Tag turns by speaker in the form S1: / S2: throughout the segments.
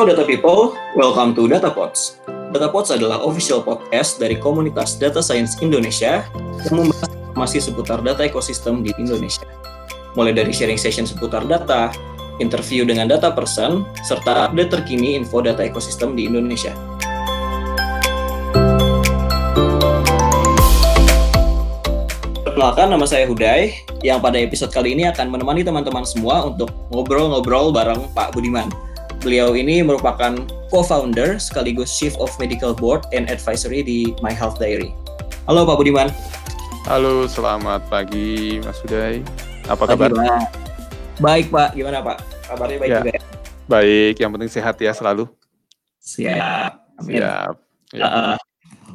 S1: Halo Data People, welcome to Data Pods. Data Pods adalah official podcast dari komunitas Data Science Indonesia yang membahas informasi seputar data ekosistem di Indonesia. Mulai dari sharing session seputar data, interview dengan data person, serta update terkini info data ekosistem di Indonesia. Perkenalkan, nama saya Huday, yang pada episode kali ini akan menemani teman-teman semua untuk ngobrol-ngobrol bareng Pak Budiman. Beliau ini merupakan co-founder sekaligus Chief of Medical Board and Advisory di My Health Diary. Halo Pak Budiman.
S2: Halo, selamat pagi Mas Huday. Apa kabar?
S1: Pak. Baik Pak, gimana Pak? Kabarnya baik
S2: Ya.
S1: juga ya?
S2: Baik, yang penting sehat ya selalu.
S1: Siap. Amin.
S2: Siap. Ya.
S1: Uh,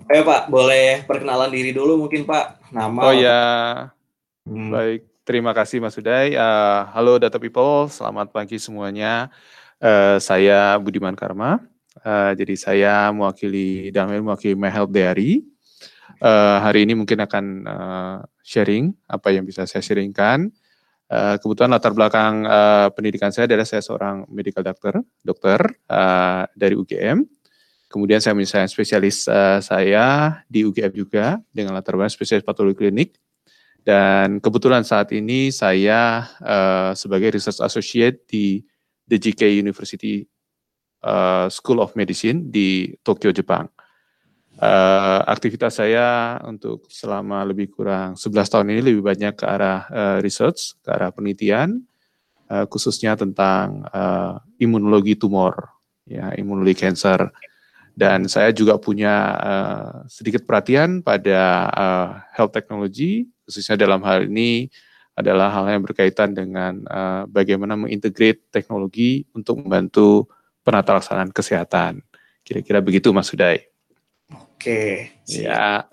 S1: Ayo Pak, boleh perkenalan diri dulu mungkin Pak. Nama.
S2: Oh ya,
S1: Hmm.
S2: baik. Terima kasih Mas Huday. Eh, halo Data People, selamat pagi semuanya. Eh, saya Budiman Karma. Eh, jadi saya mewakili dan mewakili My Health Diary. Eh, hari ini mungkin akan eh, sharing apa yang bisa saya sharingkan. Eh, kebetulan latar belakang eh, pendidikan saya adalah saya seorang medical doctor, dokter eh, dari UGM. Kemudian saya misalnya spesialis eh, saya di UGM juga dengan latar belakang spesialis patologi klinik. Dan kebetulan saat ini saya eh, sebagai research associate di the JK University eh, School of Medicine di Tokyo, Jepang. Eh, aktivitas saya untuk selama lebih kurang 11 tahun ini lebih banyak ke arah eh, research, ke arah penelitian, eh, khususnya tentang eh, imunologi tumor, ya imunologi cancer. Dan saya juga punya eh, sedikit perhatian pada eh, health technology, khususnya dalam hal ini adalah hal yang berkaitan dengan eh, bagaimana mengintegrate teknologi untuk membantu penata laksanaan kesehatan. Kira-kira begitu Mas Huday.
S1: Oke.
S2: Ya,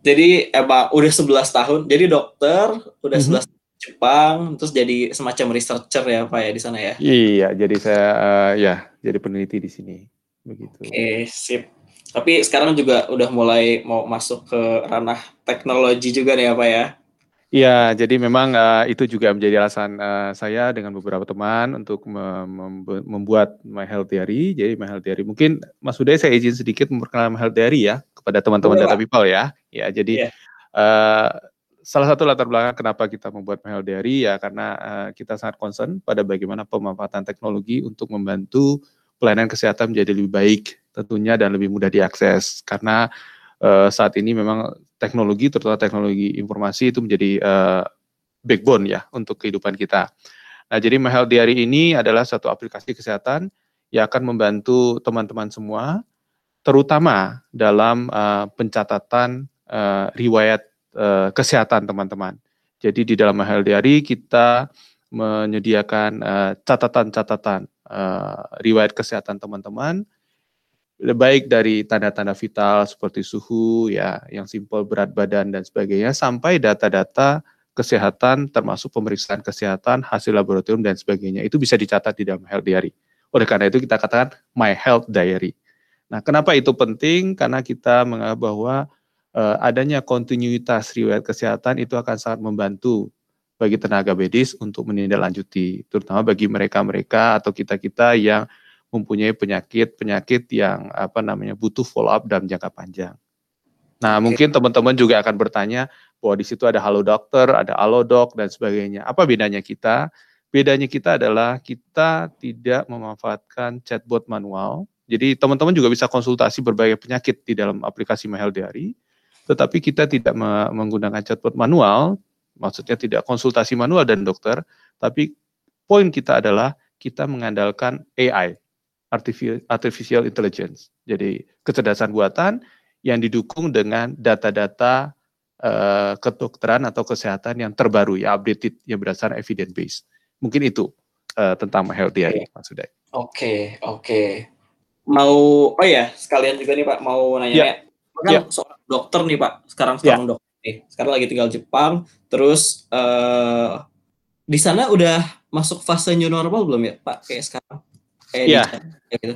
S1: Jadi emang udah 11 tahun. Jadi dokter udah
S2: Mhm.
S1: 11 tahun di Jepang, terus jadi semacam researcher ya Pak ya di sana ya.
S2: iya. Jadi saya eh, ya jadi peneliti di sini. Begitu.
S1: Oke, sip. Tapi sekarang juga udah mulai mau masuk ke ranah teknologi juga nih ya Pak ya.
S2: Iya, jadi memang eh, itu juga menjadi alasan eh, saya dengan beberapa teman untuk mem- mem- membuat My Health Diary. Jadi My Health Diary mungkin Mas Uday saya izin sedikit memperkenalkan My Health Diary ya kepada teman-teman
S1: Boleh,
S2: Data
S1: Pak.
S2: People ya. Ya, jadi
S1: Iya.
S2: eh, salah satu latar belakang kenapa kita membuat My Health Diary ya karena eh, kita sangat concern pada bagaimana pemanfaatan teknologi untuk membantu pelayanan kesehatan menjadi lebih baik tentunya dan lebih mudah diakses karena eh, saat ini memang teknologi terutama teknologi informasi itu menjadi eh, backbone ya untuk kehidupan kita. Nah, jadi My Health Diary ini adalah satu aplikasi kesehatan yang akan membantu teman-teman semua terutama dalam eh, pencatatan eh, riwayat eh, kesehatan teman-teman. Jadi di dalam My Health Diary kita menyediakan catatan-catatan eh, riwayat kesehatan teman-teman baik dari tanda-tanda vital seperti suhu ya yang simpel berat badan dan sebagainya sampai data-data kesehatan termasuk pemeriksaan kesehatan hasil laboratorium dan sebagainya. Itu bisa dicatat di dalam health diary. Oleh karena itu kita katakan my health diary. Nah kenapa itu penting? Karena kita menganggap bahwa eh, adanya kontinuitas riwayat kesehatan itu akan sangat membantu bagi tenaga medis untuk menindaklanjuti terutama bagi mereka-mereka atau kita-kita yang mempunyai penyakit-penyakit yang apa namanya butuh follow up dalam jangka panjang. Nah, mungkin teman-teman juga akan bertanya bahwa di situ ada halo dokter, ada alodoc dan sebagainya. Apa bedanya kita? Bedanya kita adalah kita tidak memanfaatkan chatbot manual. Jadi teman-teman juga bisa konsultasi berbagai penyakit di dalam aplikasi My Health Diary, tetapi kita tidak me- menggunakan chatbot manual, maksudnya tidak konsultasi manual dan dokter, tapi poin kita adalah kita mengandalkan AI, artificial intelligence. Jadi kecerdasan buatan yang didukung dengan data-data eh, kedokteran atau kesehatan yang terbaru ya updated yang berdasarkan evidence based. Mungkin itu eh, tentang My Health Diary, Mas Uday.
S1: Oke, oke. Mau oh ya, sekalian juga nih Pak mau nanya
S2: Ya.
S1: kan
S2: Ya.
S1: seorang dokter nih Pak. Sekarang seorang dokter nih. Sekarang lagi tinggal Jepang, terus eh di sana udah masuk fase new normal belum ya, Pak? Kayak sekarang. Kayak
S2: Ya.
S1: di kayak gitu.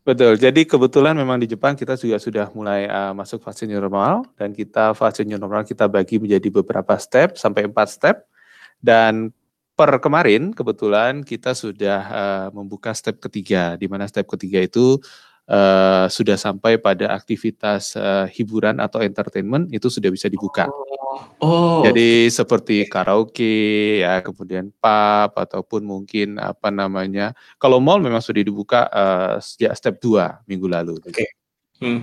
S2: Betul. Jadi kebetulan memang di Jepang kita juga sudah mulai uh, masuk fase new normal dan kita fase new normal kita bagi menjadi beberapa step sampai empat step dan per kemarin kebetulan kita sudah uh, membuka step ketiga, di mana step ketiga itu uh, sudah sampai pada aktivitas uh, hiburan atau entertainment itu sudah bisa dibuka. Oh. Oh. Jadi seperti karaoke ya, kemudian pub ataupun mungkin apa namanya. Kalau mall memang sudah dibuka uh, sejak step 2 minggu lalu.
S1: Oke. Okay. Hmm.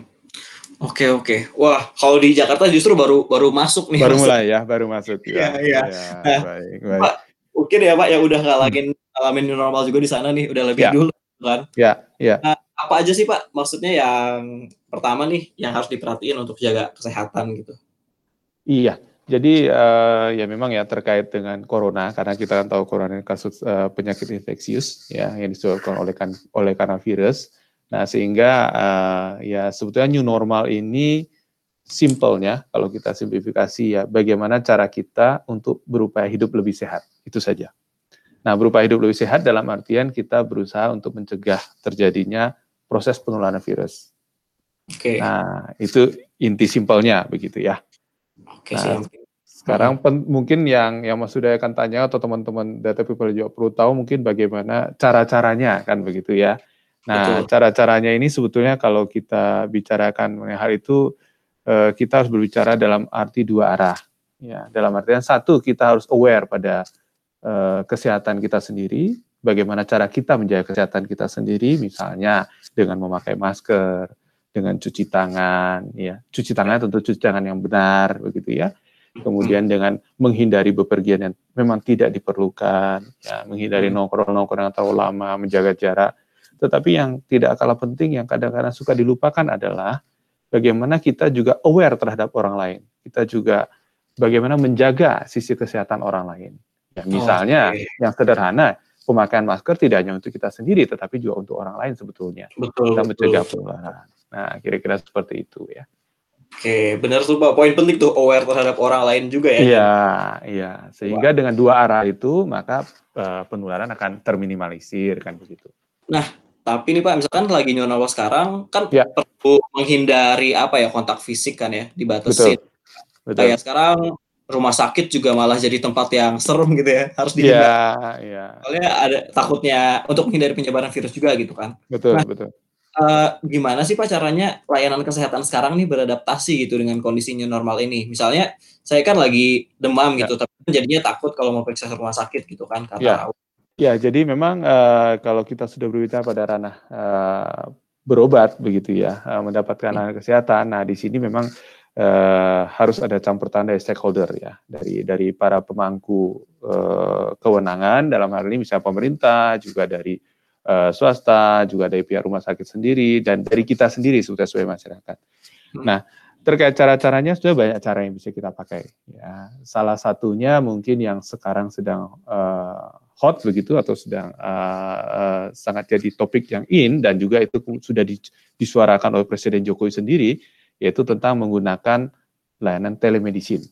S1: Oke oke. Wah, kalau di Jakarta justru baru baru masuk nih.
S2: Baru masuk. mulai ya, baru masuk
S1: ya. Iya, iya. Ya, nah, baik, baik. Pak, mungkin ya Pak yang udah ngalamin hmm. ngalamin normal juga di sana nih, udah lebih ya. dulu kan.
S2: Iya, iya.
S1: Nah, apa aja sih Pak maksudnya yang pertama nih yang harus diperhatiin untuk jaga kesehatan gitu?
S2: Iya. Jadi uh, ya memang ya terkait dengan corona karena kita kan tahu corona kasus uh, penyakit infeksius ya yang disebabkan oleh kan oleh karena virus. Nah, sehingga uh, ya sebetulnya new normal ini simpelnya kalau kita simplifikasi ya bagaimana cara kita untuk berupaya hidup lebih sehat. Itu saja. Nah, berupaya hidup lebih sehat dalam artian kita berusaha untuk mencegah terjadinya proses penularan virus. Oke. Okay. Nah, itu inti simpelnya begitu ya. Oke, okay, nah, sekarang pen, mungkin yang yang Mas Sudah akan tanya atau teman-teman data people juga perlu tahu mungkin bagaimana cara-caranya kan begitu ya. Nah, cara-caranya ini sebetulnya kalau kita bicarakan mengenai hal itu, eh, kita harus berbicara dalam arti dua arah. Ya, dalam artian satu, kita harus aware pada eh, kesehatan kita sendiri, bagaimana cara kita menjaga kesehatan kita sendiri, misalnya dengan memakai masker, dengan cuci tangan, ya, cuci tangan tentu cuci tangan yang benar, begitu ya. Kemudian dengan menghindari bepergian yang memang tidak diperlukan, ya, menghindari hmm. nongkrong-nongkrong yang terlalu lama, menjaga jarak tetapi yang tidak kalah penting yang kadang-kadang suka dilupakan adalah bagaimana kita juga aware terhadap orang lain. Kita juga bagaimana menjaga sisi kesehatan orang lain. Ya, misalnya okay. yang sederhana, pemakaian masker tidak hanya untuk kita sendiri, tetapi juga untuk orang lain sebetulnya. Betul. Kita mencegah penularan. Nah, kira-kira seperti itu ya.
S1: Oke, benar tuh Pak. Poin penting tuh aware terhadap orang lain juga ya.
S2: Iya, iya. Sehingga Wah. dengan dua arah itu maka uh, penularan akan terminimalisir kan begitu.
S1: Nah, tapi nih Pak, misalkan lagi normal sekarang kan ya. perlu menghindari apa ya kontak fisik kan ya, dibatasi. Betul. Betul. Kayak sekarang rumah sakit juga malah jadi tempat yang serem gitu ya, harus
S2: dihindari. Iya, iya.
S1: Soalnya ada takutnya untuk menghindari penyebaran virus juga gitu kan.
S2: Betul, nah, betul.
S1: Uh, gimana sih Pak caranya layanan kesehatan sekarang nih beradaptasi gitu dengan kondisi new normal ini? Misalnya saya kan lagi demam ya. gitu, tapi jadinya takut kalau mau periksa ke rumah sakit gitu kan karena
S2: ya. Ya, jadi memang uh, kalau kita sudah berbicara pada ranah uh, berobat begitu ya, uh, mendapatkan hmm. layanan kesehatan. Nah, di sini memang uh, harus ada campur tangan dari stakeholder ya, dari dari para pemangku uh, kewenangan dalam hal ini misalnya pemerintah, juga dari uh, swasta, juga dari pihak rumah sakit sendiri dan dari kita sendiri sebagai masyarakat. Hmm. Nah, terkait cara-caranya sudah banyak cara yang bisa kita pakai. Ya, salah satunya mungkin yang sekarang sedang uh, hot begitu atau sedang uh, uh, sangat jadi topik yang in dan juga itu sudah di, disuarakan oleh Presiden Jokowi sendiri yaitu tentang menggunakan layanan telemedicine.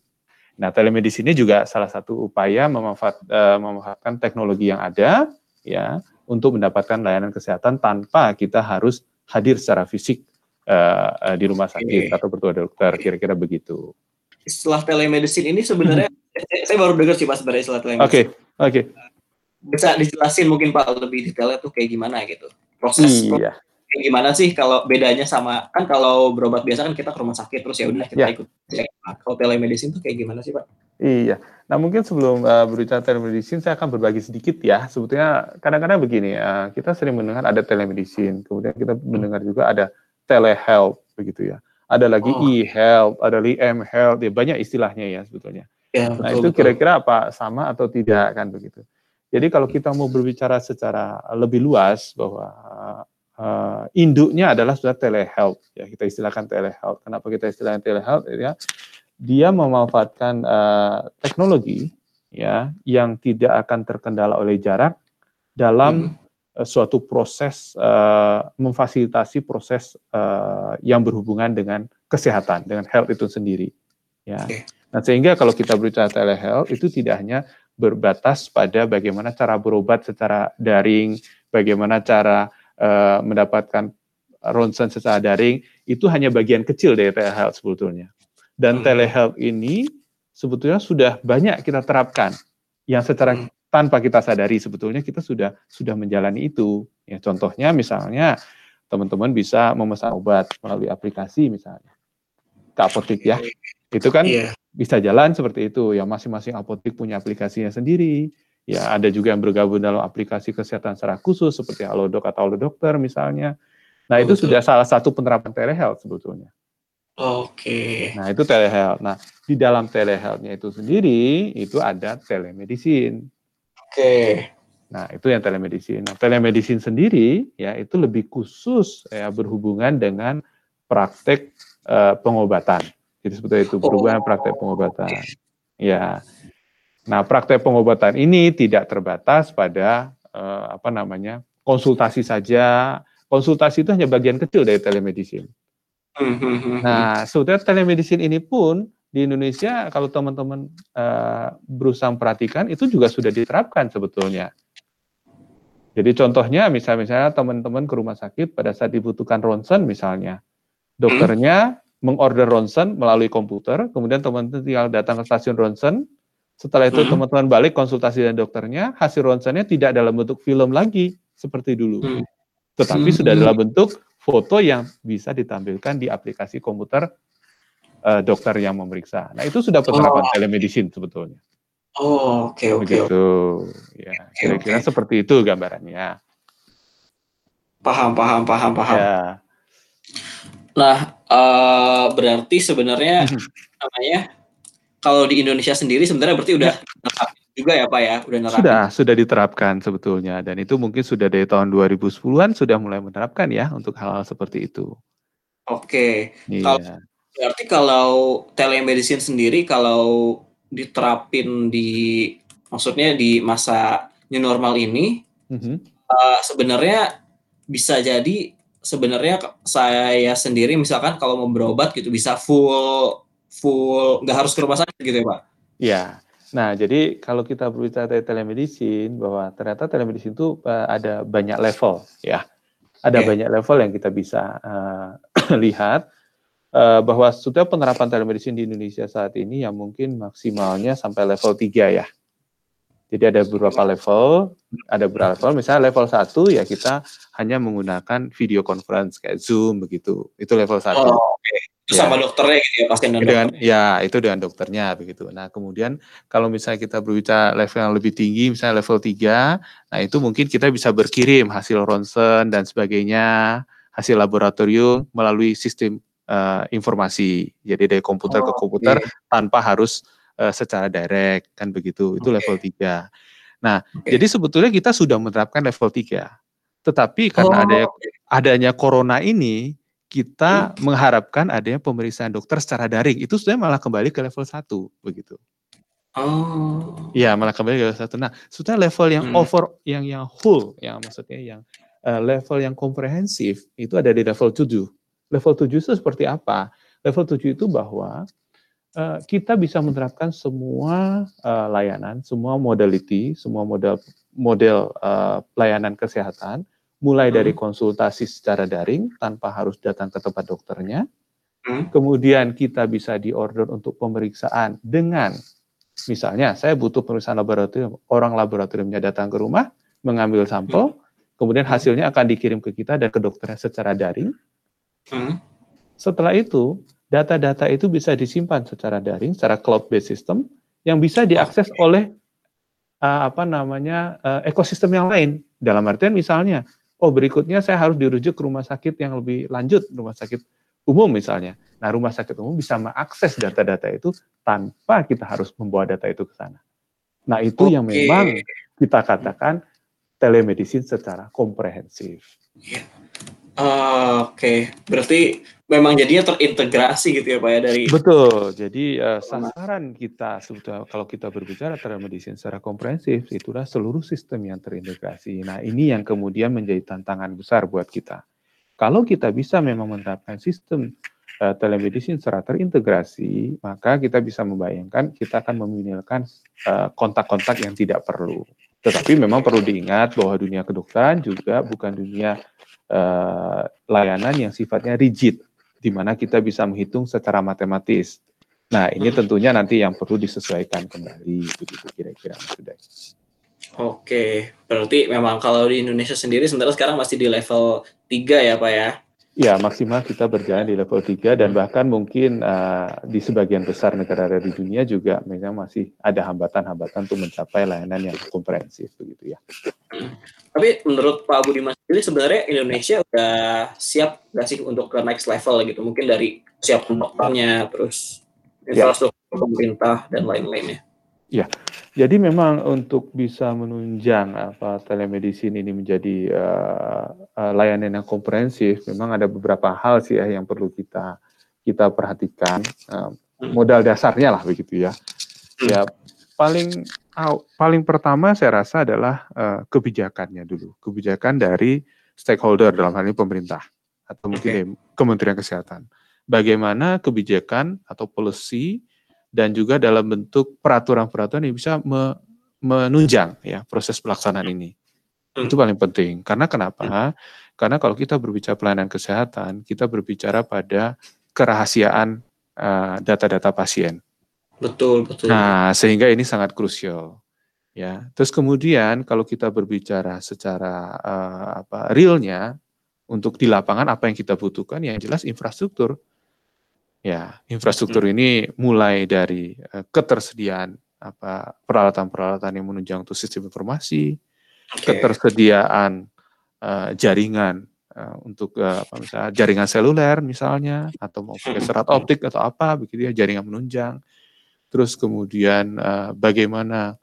S2: Nah, telemedicine ini juga salah satu upaya memanfaat, uh, memanfaatkan teknologi yang ada ya untuk mendapatkan layanan kesehatan tanpa kita harus hadir secara fisik uh, uh, di rumah sakit okay. atau bertemu dokter kira-kira begitu.
S1: Istilah telemedicine ini sebenarnya hmm. saya baru dengar sih Pak sebenarnya istilah telemedicine.
S2: Oke, okay. oke. Okay
S1: bisa dijelasin mungkin Pak lebih detailnya tuh kayak gimana gitu proses iya. kayak gimana sih kalau bedanya sama kan kalau berobat biasa kan kita ke rumah sakit terus ya udah kita ya. ikut cek kalau telemedicine tuh kayak gimana sih Pak?
S2: Iya, nah mungkin sebelum uh, berbicara telemedicine saya akan berbagi sedikit ya. Sebetulnya kadang-kadang begini, uh, kita sering mendengar ada telemedicine, kemudian kita mendengar juga ada telehealth begitu ya. Ada lagi oh. e-health, ada lagi m-health, ya banyak istilahnya ya sebetulnya. Ya, nah itu kira-kira apa sama atau tidak kan begitu? Jadi kalau kita mau berbicara secara lebih luas bahwa induknya adalah sudah telehealth ya kita istilahkan telehealth. Kenapa kita istilahkan telehealth ya? Dia memanfaatkan uh, teknologi ya yang tidak akan terkendala oleh jarak dalam hmm. suatu proses uh, memfasilitasi proses uh, yang berhubungan dengan kesehatan dengan health itu sendiri ya. Okay. Nah, sehingga kalau kita berbicara telehealth itu tidak hanya berbatas pada bagaimana cara berobat secara daring, bagaimana cara uh, mendapatkan ronsen secara daring, itu hanya bagian kecil dari telehealth sebetulnya. Dan hmm. telehealth ini sebetulnya sudah banyak kita terapkan yang secara hmm. tanpa kita sadari sebetulnya kita sudah sudah menjalani itu. Ya contohnya misalnya teman-teman bisa memesan obat melalui aplikasi misalnya ke apotek ya. Itu kan yeah. bisa jalan seperti itu. Ya masing-masing apotek punya aplikasinya sendiri. Ya ada juga yang bergabung dalam aplikasi kesehatan secara khusus seperti Halodoc atau Dokter misalnya. Nah, itu Betul. sudah salah satu penerapan telehealth sebetulnya.
S1: Oke. Okay.
S2: Nah, itu telehealth. Nah, di dalam telehealth-nya itu sendiri itu ada telemedicine.
S1: Oke. Okay.
S2: Nah, itu yang telemedicine. Nah, telemedicine sendiri ya itu lebih khusus ya berhubungan dengan praktek uh, pengobatan. Jadi seperti itu berhubungan oh. praktek pengobatan. Ya. Nah, praktek pengobatan ini tidak terbatas pada uh, apa namanya? konsultasi saja. Konsultasi itu hanya bagian kecil dari telemedicine. Hmm, hmm, hmm, nah, sebetulnya telemedicine ini pun di Indonesia kalau teman-teman uh, berusaha perhatikan itu juga sudah diterapkan sebetulnya. Jadi contohnya misalnya teman-teman ke rumah sakit pada saat dibutuhkan ronsen misalnya, dokternya mengorder ronsen melalui komputer, kemudian teman-teman tinggal datang ke stasiun ronsen, setelah itu teman-teman balik konsultasi dengan dokternya, hasil ronsennya tidak dalam bentuk film lagi seperti dulu, hmm. tetapi hmm. sudah dalam bentuk foto yang bisa ditampilkan di aplikasi komputer uh, dokter yang memeriksa. Nah, itu sudah penerapan oh. telemedicine sebetulnya.
S1: Oh, oke okay, oke. Okay,
S2: Begitu. Ya, kira-kira okay. seperti itu gambarannya.
S1: Paham, paham, paham, paham. Ya. Nah, uh, berarti sebenarnya namanya kalau di Indonesia sendiri sebenarnya berarti udah ya. juga ya Pak ya,
S2: udah nerapin. Sudah, sudah diterapkan sebetulnya dan itu mungkin sudah dari tahun 2010-an sudah mulai menerapkan ya untuk hal-hal seperti itu.
S1: Oke. Iya. Kalau Berarti kalau telemedicine sendiri kalau diterapin di maksudnya di masa new normal ini mm-hmm. uh, sebenarnya bisa jadi sebenarnya saya sendiri misalkan kalau mau berobat gitu bisa full full nggak harus ke rumah sakit gitu ya pak?
S2: Iya. Nah jadi kalau kita berbicara telemedicine bahwa ternyata telemedicine itu uh, ada banyak level ya, ada okay. banyak level yang kita bisa uh, lihat uh, bahwa sudah penerapan telemedicine di Indonesia saat ini yang mungkin maksimalnya sampai level 3 ya. Jadi ada beberapa level, ada beberapa level. Misalnya level 1 ya kita hanya menggunakan video conference kayak Zoom begitu. Itu level 1. Oh,
S1: okay. Itu ya. sama dokternya gitu ya, pasien dan
S2: dengan, Ya, itu dengan dokternya begitu. Nah, kemudian kalau misalnya kita berbicara level yang lebih tinggi, misalnya level 3, nah itu mungkin kita bisa berkirim hasil ronsen dan sebagainya, hasil laboratorium melalui sistem uh, informasi. Jadi dari komputer oh, ke komputer okay. tanpa harus uh, secara direct kan begitu. Itu okay. level 3. Nah, okay. jadi sebetulnya kita sudah menerapkan level 3. Tetapi karena oh, ada adanya corona ini kita hmm. mengharapkan adanya pemeriksaan dokter secara daring. Itu sudah malah kembali ke level 1 begitu.
S1: Oh.
S2: Iya, malah kembali ke level 1. Nah, sudah level yang hmm. over yang yang full, yang maksudnya yang uh, level yang komprehensif itu ada di level 7 level 7 itu seperti apa? Level 7 itu bahwa uh, kita bisa menerapkan semua uh, layanan, semua modality, semua model model uh, pelayanan kesehatan, mulai hmm. dari konsultasi secara daring tanpa harus datang ke tempat dokternya. Hmm. Kemudian kita bisa diorder untuk pemeriksaan dengan misalnya saya butuh pemeriksaan laboratorium, orang laboratoriumnya datang ke rumah, mengambil sampel, hmm. kemudian hasilnya akan dikirim ke kita dan ke dokternya secara daring. Hmm. Setelah itu, data-data itu bisa disimpan secara daring, secara cloud-based system, yang bisa diakses oleh uh, apa namanya uh, ekosistem yang lain. Dalam artian misalnya, oh berikutnya saya harus dirujuk ke rumah sakit yang lebih lanjut, rumah sakit umum misalnya. Nah, rumah sakit umum bisa mengakses data-data itu tanpa kita harus membawa data itu ke sana. Nah, itu okay. yang memang kita katakan telemedicine secara komprehensif.
S1: Yeah. Uh, Oke, okay. berarti memang jadinya terintegrasi gitu ya Pak ya dari
S2: Betul. Jadi uh, sasaran kita sebetulnya kalau kita berbicara telemedicine secara komprehensif itulah seluruh sistem yang terintegrasi. Nah, ini yang kemudian menjadi tantangan besar buat kita. Kalau kita bisa memang menerapkan sistem uh, telemedicine secara terintegrasi, maka kita bisa membayangkan kita akan meminimalkan kontak-kontak uh, yang tidak perlu. Tetapi memang perlu diingat bahwa dunia kedokteran juga bukan dunia uh, layanan yang sifatnya rigid, di mana kita bisa menghitung secara matematis. Nah, ini tentunya nanti yang perlu disesuaikan kembali, begitu kira-kira Mas
S1: Oke, berarti memang kalau di Indonesia sendiri sebenarnya sekarang masih di level 3 ya Pak ya?
S2: Ya, maksimal kita berjalan di level 3 dan bahkan mungkin uh, di sebagian besar negara di dunia juga memang masih ada hambatan-hambatan untuk mencapai layanan yang komprehensif begitu ya.
S1: Tapi menurut Pak Budiman sendiri sebenarnya Indonesia udah siap nggak sih untuk ke next level gitu? Mungkin dari siap dokternya, terus ya. infrastruktur ya. pemerintah dan lain-lainnya.
S2: Ya, jadi memang untuk bisa menunjang apa telemedicine ini menjadi uh, uh, layanan yang komprehensif, memang ada beberapa hal sih ya yang perlu kita kita perhatikan. Uh, modal dasarnya lah begitu ya. Ya paling paling pertama saya rasa adalah uh, kebijakannya dulu, kebijakan dari stakeholder dalam hal ini pemerintah atau mungkin okay. Kementerian Kesehatan. Bagaimana kebijakan atau policy dan juga dalam bentuk peraturan-peraturan yang bisa me, menunjang ya proses pelaksanaan ini. Hmm. Itu paling penting. Karena kenapa? Hmm. Karena kalau kita berbicara pelayanan kesehatan, kita berbicara pada kerahasiaan uh, data-data pasien.
S1: Betul, betul.
S2: Nah, sehingga ini sangat krusial. Ya. Terus kemudian kalau kita berbicara secara uh, apa realnya untuk di lapangan apa yang kita butuhkan yang jelas infrastruktur Ya, infrastruktur hmm. ini mulai dari uh, ketersediaan apa peralatan-peralatan yang menunjang untuk sistem informasi, okay. ketersediaan uh, jaringan uh, untuk uh, apa misalnya jaringan seluler misalnya atau mau pakai hmm. serat optik atau apa begitu ya jaringan menunjang. Terus kemudian uh, bagaimana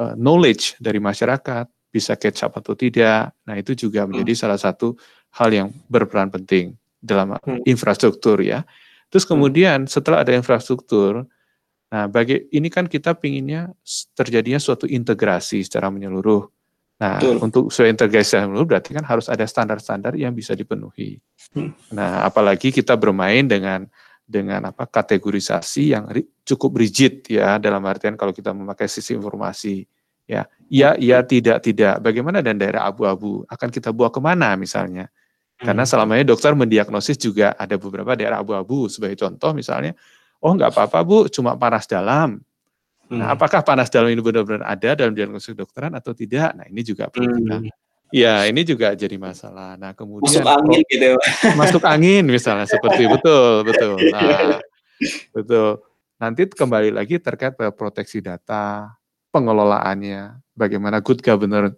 S2: uh, knowledge dari masyarakat bisa catch up atau tidak. Nah, itu juga menjadi hmm. salah satu hal yang berperan penting dalam hmm. infrastruktur ya. Terus hmm. kemudian setelah ada infrastruktur, nah bagi ini kan kita pinginnya terjadinya suatu integrasi secara menyeluruh. Nah, Betul. untuk suatu integrasi secara menyeluruh berarti kan harus ada standar-standar yang bisa dipenuhi. Hmm. Nah, apalagi kita bermain dengan dengan apa kategorisasi yang cukup rigid ya dalam artian kalau kita memakai sisi informasi ya iya iya tidak tidak bagaimana dan daerah abu-abu akan kita bawa ke mana misalnya karena hmm. selama ini dokter mendiagnosis juga ada beberapa daerah abu-abu. Sebagai contoh misalnya, oh nggak apa-apa bu, cuma panas dalam. Nah, hmm. Apakah panas dalam ini benar-benar ada dalam diagnosis dokteran atau tidak? Nah, ini juga perlu hmm. kita. Ya, ini juga jadi masalah. Nah, kemudian
S1: masuk angin oh, gitu.
S2: Masuk angin misalnya seperti betul, betul. Nah, betul. Nanti kembali lagi terkait proteksi data, pengelolaannya, bagaimana good governor,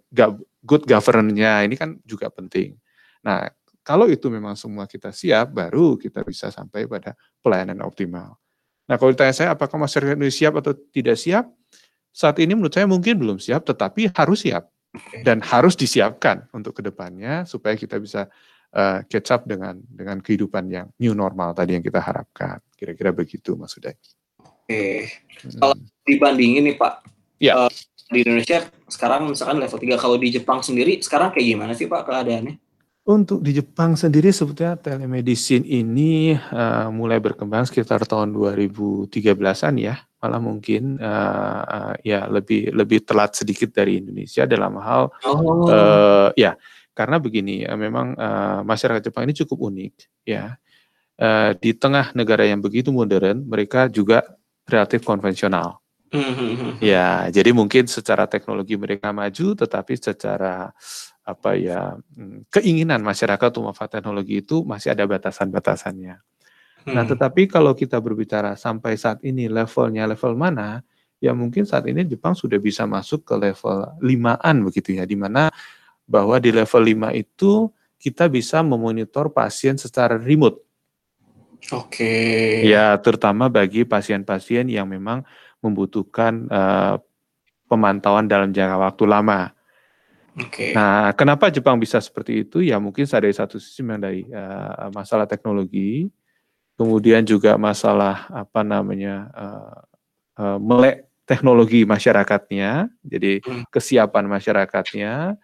S2: good governance-nya ini kan juga penting. Nah, kalau itu memang semua kita siap, baru kita bisa sampai pada pelayanan optimal. Nah, kalau ditanya saya apakah masyarakat ini siap atau tidak siap? Saat ini menurut saya mungkin belum siap, tetapi harus siap dan harus disiapkan untuk ke depannya supaya kita bisa uh, catch up dengan dengan kehidupan yang new normal tadi yang kita harapkan. Kira-kira begitu Mas Uday.
S1: Oke, hmm. kalau dibandingin nih Pak, ya. uh, di Indonesia sekarang misalkan level 3, kalau di Jepang sendiri sekarang kayak gimana sih Pak keadaannya?
S2: Untuk di Jepang sendiri sebetulnya telemedicine ini uh, mulai berkembang sekitar tahun 2013-an ya, malah mungkin uh, uh, ya lebih lebih telat sedikit dari Indonesia dalam hal oh. uh, ya karena begini uh, memang uh, masyarakat Jepang ini cukup unik ya uh, di tengah negara yang begitu modern mereka juga relatif konvensional. Mm-hmm. Ya, jadi mungkin secara teknologi mereka maju, tetapi secara apa ya hmm, keinginan masyarakat untuk memanfaatkan teknologi itu masih ada batasan-batasannya. Nah, hmm. Nah, tetapi kalau kita berbicara sampai saat ini levelnya level mana, ya mungkin saat ini Jepang sudah bisa masuk ke level limaan begitu ya, di mana bahwa di level 5 itu kita bisa memonitor pasien secara remote.
S1: Oke. Okay.
S2: Ya, terutama bagi pasien-pasien yang memang membutuhkan uh, pemantauan dalam jangka waktu lama. Okay. Nah, kenapa Jepang bisa seperti itu? Ya mungkin dari satu sisi memang dari uh, masalah teknologi, kemudian juga masalah apa namanya uh, uh, melek teknologi masyarakatnya, jadi hmm. kesiapan masyarakatnya.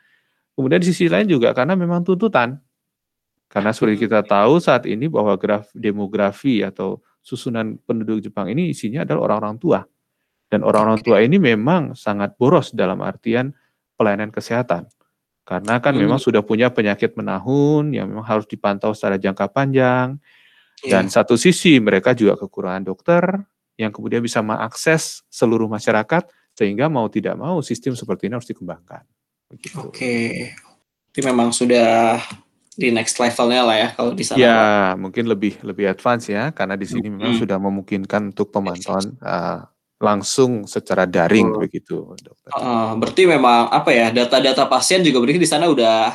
S2: Kemudian di sisi lain juga karena memang tuntutan. Karena seperti hmm. kita tahu saat ini bahwa graf demografi atau susunan penduduk Jepang ini isinya adalah orang-orang tua. Dan orang-orang tua ini memang sangat boros dalam artian pelayanan kesehatan. Karena kan hmm. memang sudah punya penyakit menahun yang memang harus dipantau secara jangka panjang. Yeah. Dan satu sisi mereka juga kekurangan dokter yang kemudian bisa mengakses seluruh masyarakat Sehingga mau tidak mau sistem seperti ini harus dikembangkan.
S1: Begitu. Oke, itu memang sudah di next levelnya lah ya kalau di sana.
S2: Ya, mungkin lebih lebih advance ya karena di sini hmm. memang sudah memungkinkan untuk pemantauan uh, langsung secara daring oh. begitu,
S1: dokter. Uh, berarti memang apa ya data-data pasien juga berarti di sana udah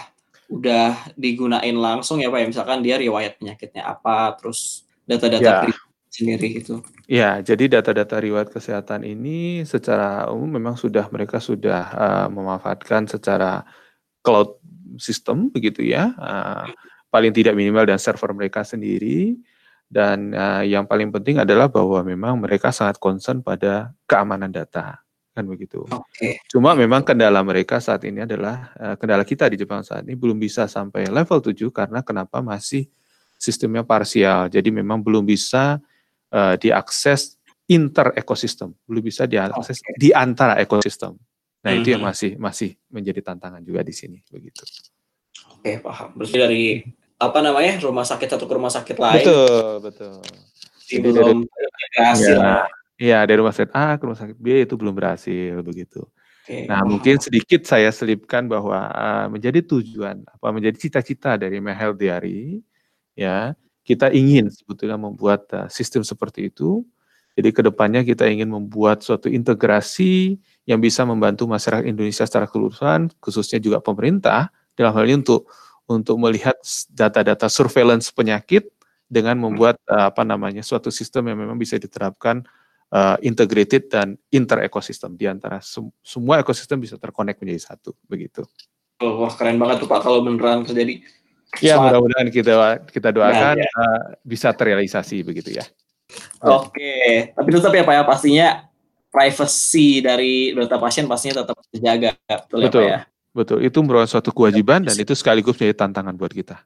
S1: udah digunain langsung ya pak ya misalkan dia riwayat penyakitnya apa terus data-data ya. sendiri itu.
S2: Ya, jadi data-data riwayat kesehatan ini secara umum memang sudah mereka sudah uh, memanfaatkan secara cloud sistem begitu ya, uh, paling tidak minimal dan server mereka sendiri. Dan uh, yang paling penting adalah bahwa memang mereka sangat concern pada keamanan data kan begitu. Okay. Cuma memang kendala mereka saat ini adalah uh, kendala kita di Jepang saat ini belum bisa sampai level 7 karena kenapa masih sistemnya parsial. Jadi memang belum bisa uh, diakses inter ekosistem, belum bisa diakses okay. di antara ekosistem. Nah, -hmm. itu yang masih masih menjadi tantangan juga di sini begitu.
S1: Oke, paham. Berarti dari apa namanya rumah sakit satu ke rumah sakit lain.
S2: Betul, betul. Jadi belum berhasil. Ya, ya, dari rumah sakit A ke rumah sakit B itu belum berhasil begitu. Nah, mungkin sedikit saya selipkan bahwa uh, menjadi tujuan apa menjadi cita-cita dari Mehel Diary ya, kita ingin sebetulnya membuat uh, sistem seperti itu. Jadi ke depannya kita ingin membuat suatu integrasi yang bisa membantu masyarakat Indonesia secara keseluruhan, khususnya juga pemerintah dalam hal ini untuk untuk melihat data-data surveillance penyakit dengan membuat uh, apa namanya suatu sistem yang memang bisa diterapkan uh, integrated dan inter ekosistem di antara sem semua ekosistem bisa terkonek menjadi satu begitu.
S1: Oh, wah keren banget tuh Pak kalau beneran terjadi.
S2: Ya mudah-mudahan kita kita doakan nah, ya. uh, bisa terrealisasi begitu ya.
S1: Oke, okay. tapi tetap ya Pak ya pastinya privacy dari data pasien pastinya tetap terjaga
S2: betul, betul. ya Pak ya. Betul, itu merupakan suatu kewajiban dan itu sekaligus menjadi tantangan buat kita.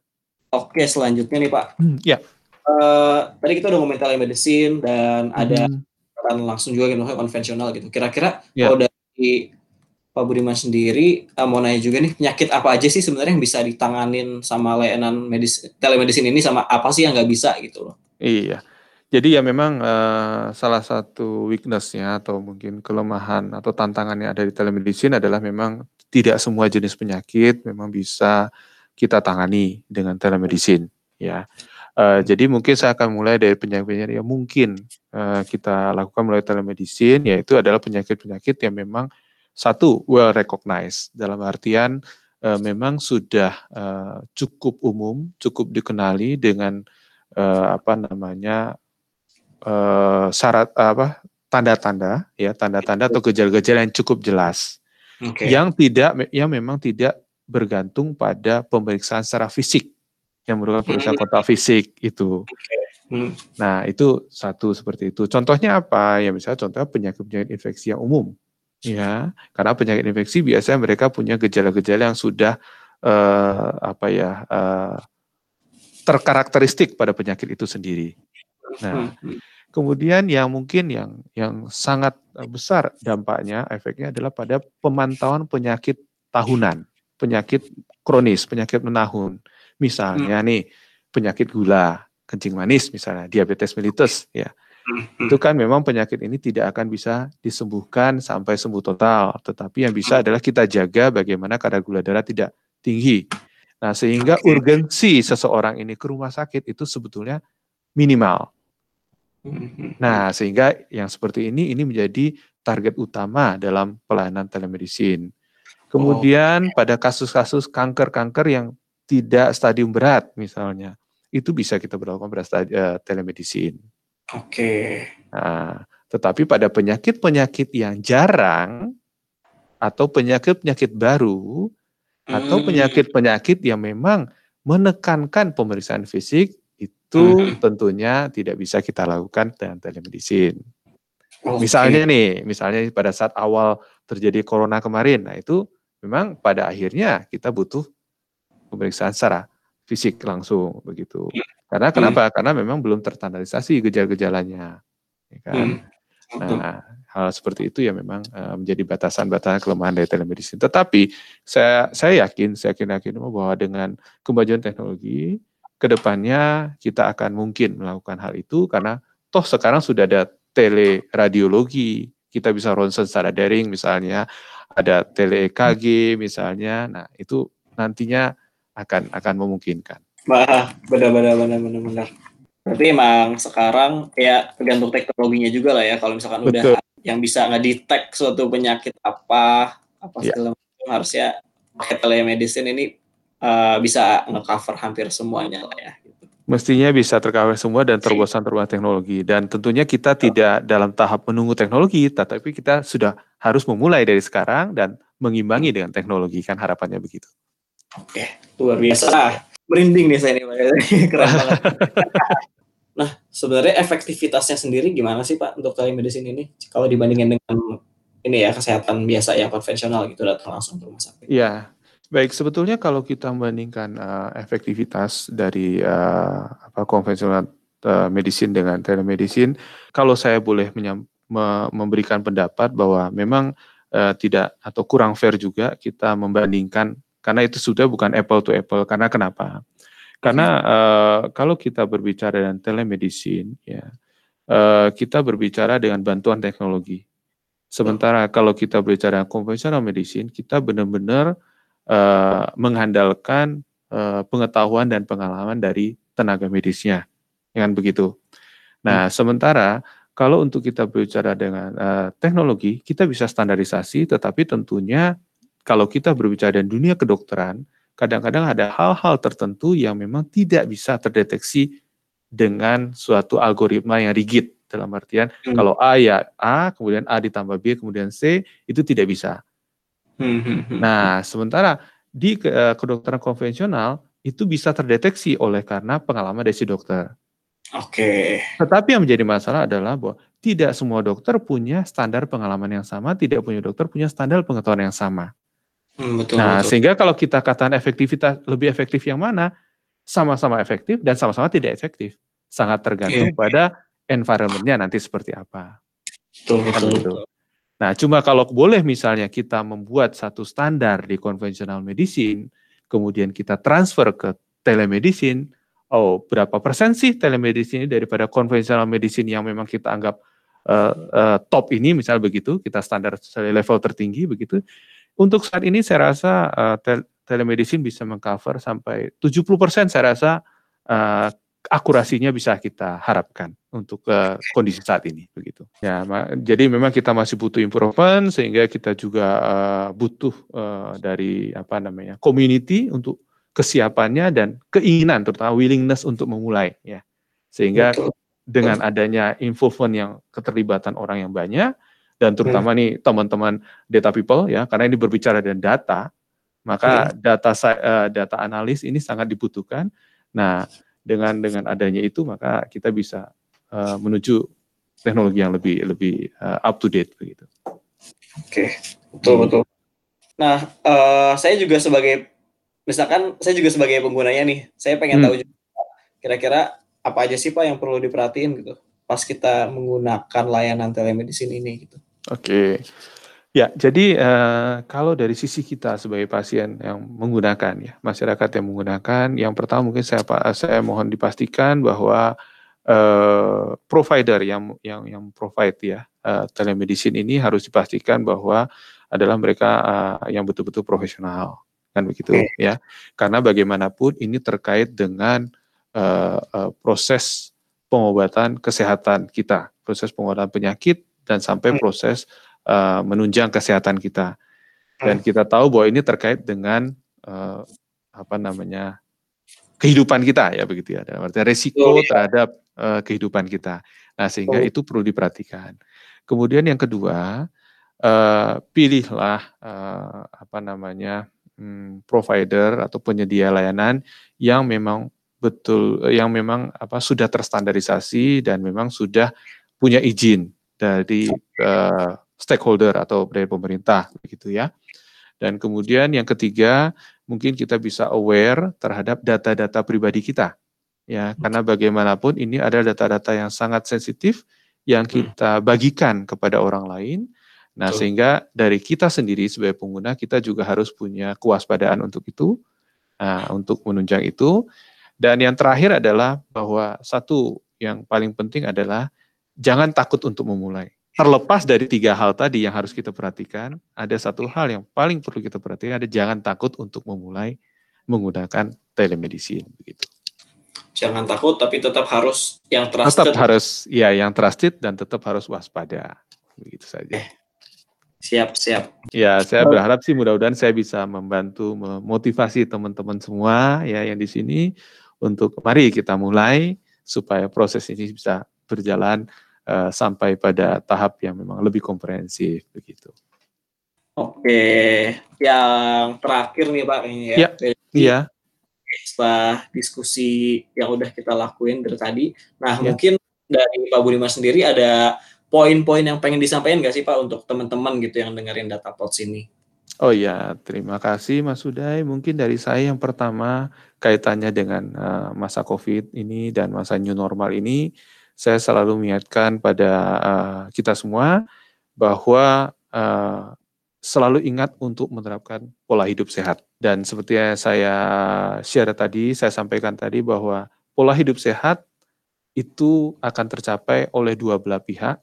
S1: Oke, selanjutnya nih Pak.
S2: Hmm, ya.
S1: Uh, tadi kita udah ngomongin telemedicine dan hmm. ada kan langsung juga gitu konvensional gitu. Kira-kira ya. kalau dari Pak Budiman sendiri uh, mau nanya juga nih penyakit apa aja sih sebenarnya yang bisa ditanganin sama layanan medis telemedicine ini sama apa sih yang nggak bisa gitu loh?
S2: Iya. Jadi ya memang uh, salah satu weaknessnya atau mungkin kelemahan atau tantangannya ada di telemedicine adalah memang tidak semua jenis penyakit memang bisa kita tangani dengan telemedicine ya. Uh, jadi mungkin saya akan mulai dari penyakit-penyakit yang mungkin uh, kita lakukan melalui telemedicine yaitu adalah penyakit-penyakit yang memang satu well recognized dalam artian uh, memang sudah uh, cukup umum, cukup dikenali dengan uh, apa namanya uh, syarat apa tanda-tanda ya tanda-tanda atau gejala-gejala yang cukup jelas okay. yang tidak yang memang tidak bergantung pada pemeriksaan secara fisik yang merupakan pemeriksaan hmm. kontak fisik itu. Hmm. Nah itu satu seperti itu. Contohnya apa? Ya misalnya contohnya penyakit-penyakit infeksi yang umum, ya karena penyakit infeksi biasanya mereka punya gejala-gejala yang sudah uh, apa ya uh, terkarakteristik pada penyakit itu sendiri. Nah, hmm. Kemudian yang mungkin yang yang sangat besar dampaknya, efeknya adalah pada pemantauan penyakit tahunan, penyakit kronis, penyakit menahun. Misalnya hmm. nih penyakit gula, kencing manis misalnya, diabetes mellitus ya. Hmm. Itu kan memang penyakit ini tidak akan bisa disembuhkan sampai sembuh total, tetapi yang bisa hmm. adalah kita jaga bagaimana kadar gula darah tidak tinggi. Nah, sehingga urgensi seseorang ini ke rumah sakit itu sebetulnya minimal. Nah, sehingga yang seperti ini ini menjadi target utama dalam pelayanan telemedicine. Kemudian oh. pada kasus-kasus kanker-kanker yang tidak stadium berat misalnya, itu bisa kita berlakukan pada stadium, uh, telemedicine.
S1: Oke. Okay.
S2: Nah, tetapi pada penyakit-penyakit yang jarang atau penyakit-penyakit baru hmm. atau penyakit-penyakit yang memang menekankan pemeriksaan fisik itu hmm. tentunya tidak bisa kita lakukan dengan telemedicine. Okay. Misalnya nih, misalnya pada saat awal terjadi corona kemarin, nah itu memang pada akhirnya kita butuh pemeriksaan secara fisik langsung begitu. Karena hmm. kenapa? Karena memang belum terstandarisasi gejala-gejalanya, ya kan? Hmm. Nah, hal seperti itu ya memang uh, menjadi batasan-batasan kelemahan dari telemedicine. Tetapi saya saya yakin, saya yakin yakin bahwa dengan kemajuan teknologi ke depannya kita akan mungkin melakukan hal itu karena toh sekarang sudah ada teleradiologi, kita bisa ronsen secara daring misalnya, ada tele EKG misalnya. Nah, itu nantinya akan akan memungkinkan.
S1: Wah, benar-benar benar-benar. Berarti emang sekarang ya tergantung teknologinya juga lah ya. Kalau misalkan Betul. udah yang bisa ngedetect suatu penyakit apa apa ya. segala macam harusnya pakai telemedicine ini uh, bisa ngecover hampir semuanya lah ya. Gitu.
S2: Mestinya bisa tercover semua dan terbosan terbuat teknologi. Dan tentunya kita tidak dalam tahap menunggu teknologi, tetapi kita sudah harus memulai dari sekarang dan mengimbangi dengan teknologi kan harapannya begitu.
S1: Oke, luar biasa. Merinding nih saya ini, keren banget. nah, sebenarnya efektivitasnya sendiri gimana sih Pak untuk telemedicine ini? Kalau dibandingkan dengan ini ya kesehatan biasa yang konvensional gitu datang langsung ke rumah sakit.
S2: Iya, Baik, sebetulnya kalau kita membandingkan uh, efektivitas dari uh, apa konvensional uh, medicine dengan telemedicine, kalau saya boleh me memberikan pendapat bahwa memang uh, tidak atau kurang fair juga kita membandingkan karena itu sudah bukan apple to apple. Karena kenapa? Karena uh, kalau kita berbicara dengan telemedicine, ya uh, kita berbicara dengan bantuan teknologi. Sementara kalau kita berbicara konvensional medicine, kita benar-benar uh, mengandalkan uh, pengetahuan dan pengalaman dari tenaga medisnya, dengan begitu. Nah, hmm. sementara kalau untuk kita berbicara dengan uh, teknologi, kita bisa standarisasi, tetapi tentunya kalau kita berbicara dengan dunia kedokteran, kadang-kadang ada hal-hal tertentu yang memang tidak bisa terdeteksi dengan suatu algoritma yang rigid. Dalam artian, hmm. kalau A ya A, kemudian A ditambah B, kemudian C, itu tidak bisa. Hmm, hmm, hmm. Nah, sementara di uh, kedokteran konvensional itu bisa terdeteksi oleh karena pengalaman dari si dokter.
S1: Oke. Okay.
S2: Tetapi yang menjadi masalah adalah bahwa tidak semua dokter punya standar pengalaman yang sama, tidak punya dokter punya standar pengetahuan yang sama. Hmm, betul, nah, betul. sehingga kalau kita katakan efektivitas lebih efektif yang mana, sama-sama efektif dan sama-sama tidak efektif. Sangat tergantung okay. pada environmentnya nanti seperti apa.
S1: Betul, betul, betul.
S2: Nah, cuma kalau boleh misalnya kita membuat satu standar di konvensional medicine, kemudian kita transfer ke telemedicine, oh berapa persen sih telemedicine daripada konvensional medicine yang memang kita anggap uh, uh, top ini, misal begitu, kita standar level tertinggi begitu. Untuk saat ini saya rasa uh, telemedicine bisa mengcover sampai 70% saya rasa uh, akurasinya bisa kita harapkan untuk uh, kondisi saat ini begitu. Ya, jadi memang kita masih butuh improvement sehingga kita juga uh, butuh uh, dari apa namanya community untuk kesiapannya dan keinginan terutama willingness untuk memulai ya. Sehingga Betul. dengan adanya involvement yang keterlibatan orang yang banyak dan terutama hmm. nih teman-teman data people ya karena ini berbicara dengan data maka hmm. data uh, data analis ini sangat dibutuhkan. Nah, dengan dengan adanya itu maka kita bisa uh, menuju teknologi yang lebih lebih uh, up to date begitu.
S1: Oke, betul hmm. betul. Nah, uh, saya juga sebagai misalkan saya juga sebagai penggunanya nih, saya pengen hmm. tahu juga kira-kira apa aja sih Pak yang perlu diperhatiin gitu pas kita menggunakan layanan telemedicine ini gitu.
S2: Oke. Ya, jadi uh, kalau dari sisi kita sebagai pasien yang menggunakan ya, masyarakat yang menggunakan, yang pertama mungkin saya saya mohon dipastikan bahwa uh, provider yang yang yang provide ya uh, telemedicine ini harus dipastikan bahwa adalah mereka uh, yang betul-betul profesional kan begitu okay. ya. Karena bagaimanapun ini terkait dengan uh, uh, proses pengobatan kesehatan kita, proses pengobatan penyakit dan sampai hmm. proses uh, menunjang kesehatan kita. Dan hmm. kita tahu bahwa ini terkait dengan uh, apa namanya kehidupan kita ya begitu ya. Dalam arti resiko oh, iya. terhadap uh, kehidupan kita. Nah sehingga oh. itu perlu diperhatikan. Kemudian yang kedua uh, pilihlah uh, apa namanya um, provider atau penyedia layanan yang memang betul yang memang apa sudah terstandarisasi dan memang sudah punya izin dari uh, stakeholder atau dari pemerintah begitu ya. Dan kemudian yang ketiga, mungkin kita bisa aware terhadap data-data pribadi kita. Ya, karena bagaimanapun ini ada data-data yang sangat sensitif yang hmm. kita bagikan kepada orang lain. Nah, sehingga dari kita sendiri sebagai pengguna kita juga harus punya kewaspadaan untuk itu, nah, untuk menunjang itu. Dan yang terakhir adalah bahwa satu yang paling penting adalah jangan takut untuk memulai terlepas dari tiga hal tadi yang harus kita perhatikan, ada satu hal yang paling perlu kita perhatikan, ada jangan takut untuk memulai menggunakan telemedicine begitu.
S1: Jangan takut tapi tetap harus yang trusted.
S2: Tetap harus ya yang trusted dan tetap harus waspada. Begitu saja.
S1: Eh, siap, siap.
S2: Ya, saya berharap sih mudah-mudahan saya bisa membantu memotivasi teman-teman semua ya yang di sini untuk mari kita mulai supaya proses ini bisa berjalan uh, sampai pada tahap yang memang lebih komprehensif begitu.
S1: Oke, yang terakhir nih Pak ini ya.
S2: Iya. Iya.
S1: Setelah diskusi yang udah kita lakuin dari tadi, nah ya. mungkin dari Pak Budiman sendiri ada poin-poin yang pengen disampaikan nggak sih Pak untuk teman-teman gitu yang dengerin data pots ini?
S2: Oh ya, terima kasih Mas Uday. Mungkin dari saya yang pertama kaitannya dengan uh, masa COVID ini dan masa new normal ini, saya selalu mengingatkan pada uh, kita semua bahwa uh, selalu ingat untuk menerapkan pola hidup sehat. Dan seperti yang saya share tadi, saya sampaikan tadi bahwa pola hidup sehat itu akan tercapai oleh dua belah pihak,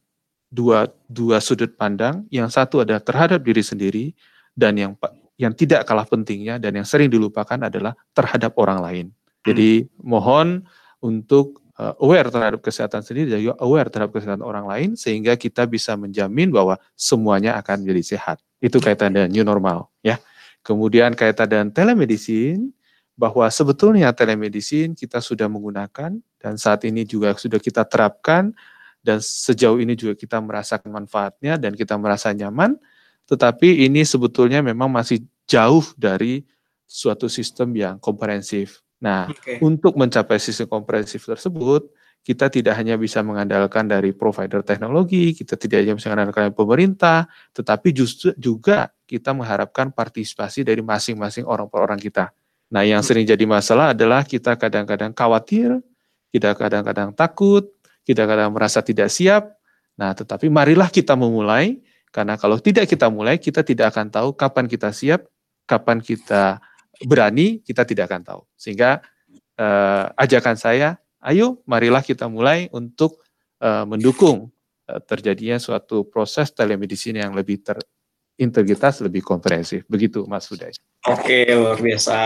S2: dua dua sudut pandang. Yang satu adalah terhadap diri sendiri dan yang yang tidak kalah pentingnya dan yang sering dilupakan adalah terhadap orang lain. Jadi mohon untuk uh, aware terhadap kesehatan sendiri dan juga aware terhadap kesehatan orang lain sehingga kita bisa menjamin bahwa semuanya akan menjadi sehat. Itu kaitan dengan new normal ya. Kemudian kaitan dengan telemedicine bahwa sebetulnya telemedicine kita sudah menggunakan dan saat ini juga sudah kita terapkan dan sejauh ini juga kita merasakan manfaatnya dan kita merasa nyaman tetapi ini sebetulnya memang masih jauh dari suatu sistem yang komprehensif Nah, okay. untuk mencapai sistem komprehensif tersebut, kita tidak hanya bisa mengandalkan dari provider teknologi, kita tidak hanya bisa mengandalkan dari pemerintah, tetapi justru juga kita mengharapkan partisipasi dari masing-masing orang per orang kita. Nah, yang sering jadi masalah adalah kita kadang-kadang khawatir, kita kadang-kadang takut, kita kadang merasa tidak siap. Nah, tetapi marilah kita memulai, karena kalau tidak kita mulai, kita tidak akan tahu kapan kita siap, kapan kita berani, kita tidak akan tahu. Sehingga uh, ajakan saya, ayo marilah kita mulai untuk uh, mendukung uh, terjadinya suatu proses telemedicine yang lebih terintegritas, lebih komprehensif. Begitu Mas Huday.
S1: Oke, luar biasa.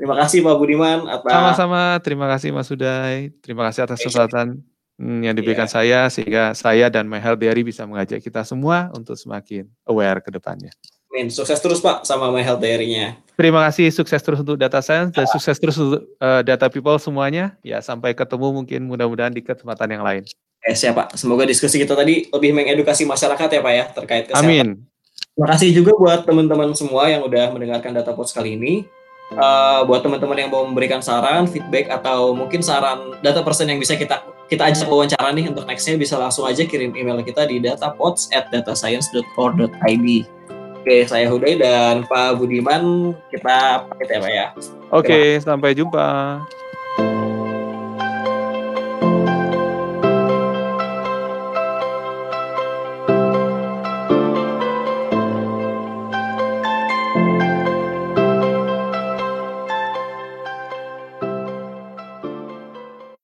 S1: Terima kasih Pak Budiman
S2: atas Sama-sama, terima kasih Mas Huday. Terima kasih atas kesempatan hmm, yang diberikan yeah. saya sehingga saya dan My Health Diary bisa mengajak kita semua untuk semakin aware ke depannya.
S1: Amin. Sukses terus Pak sama My Health Diary-nya.
S2: Terima kasih, sukses terus untuk data science dan sukses terus untuk uh, data people semuanya. Ya, sampai ketemu mungkin mudah-mudahan di kesempatan yang lain.
S1: Eh, siap Pak. Semoga diskusi kita tadi lebih mengedukasi masyarakat ya Pak ya terkait kesehatan.
S2: Amin.
S1: Terima kasih juga buat teman-teman semua yang udah mendengarkan data post kali ini. Uh, buat teman-teman yang mau memberikan saran, feedback atau mungkin saran data person yang bisa kita kita ajak wawancara nih untuk nextnya bisa langsung aja kirim email kita di datapods at datascience.core.id. Oke, saya Huday dan Pak Budiman kita pamit ya Pak ya.
S2: Oke, sampai jumpa.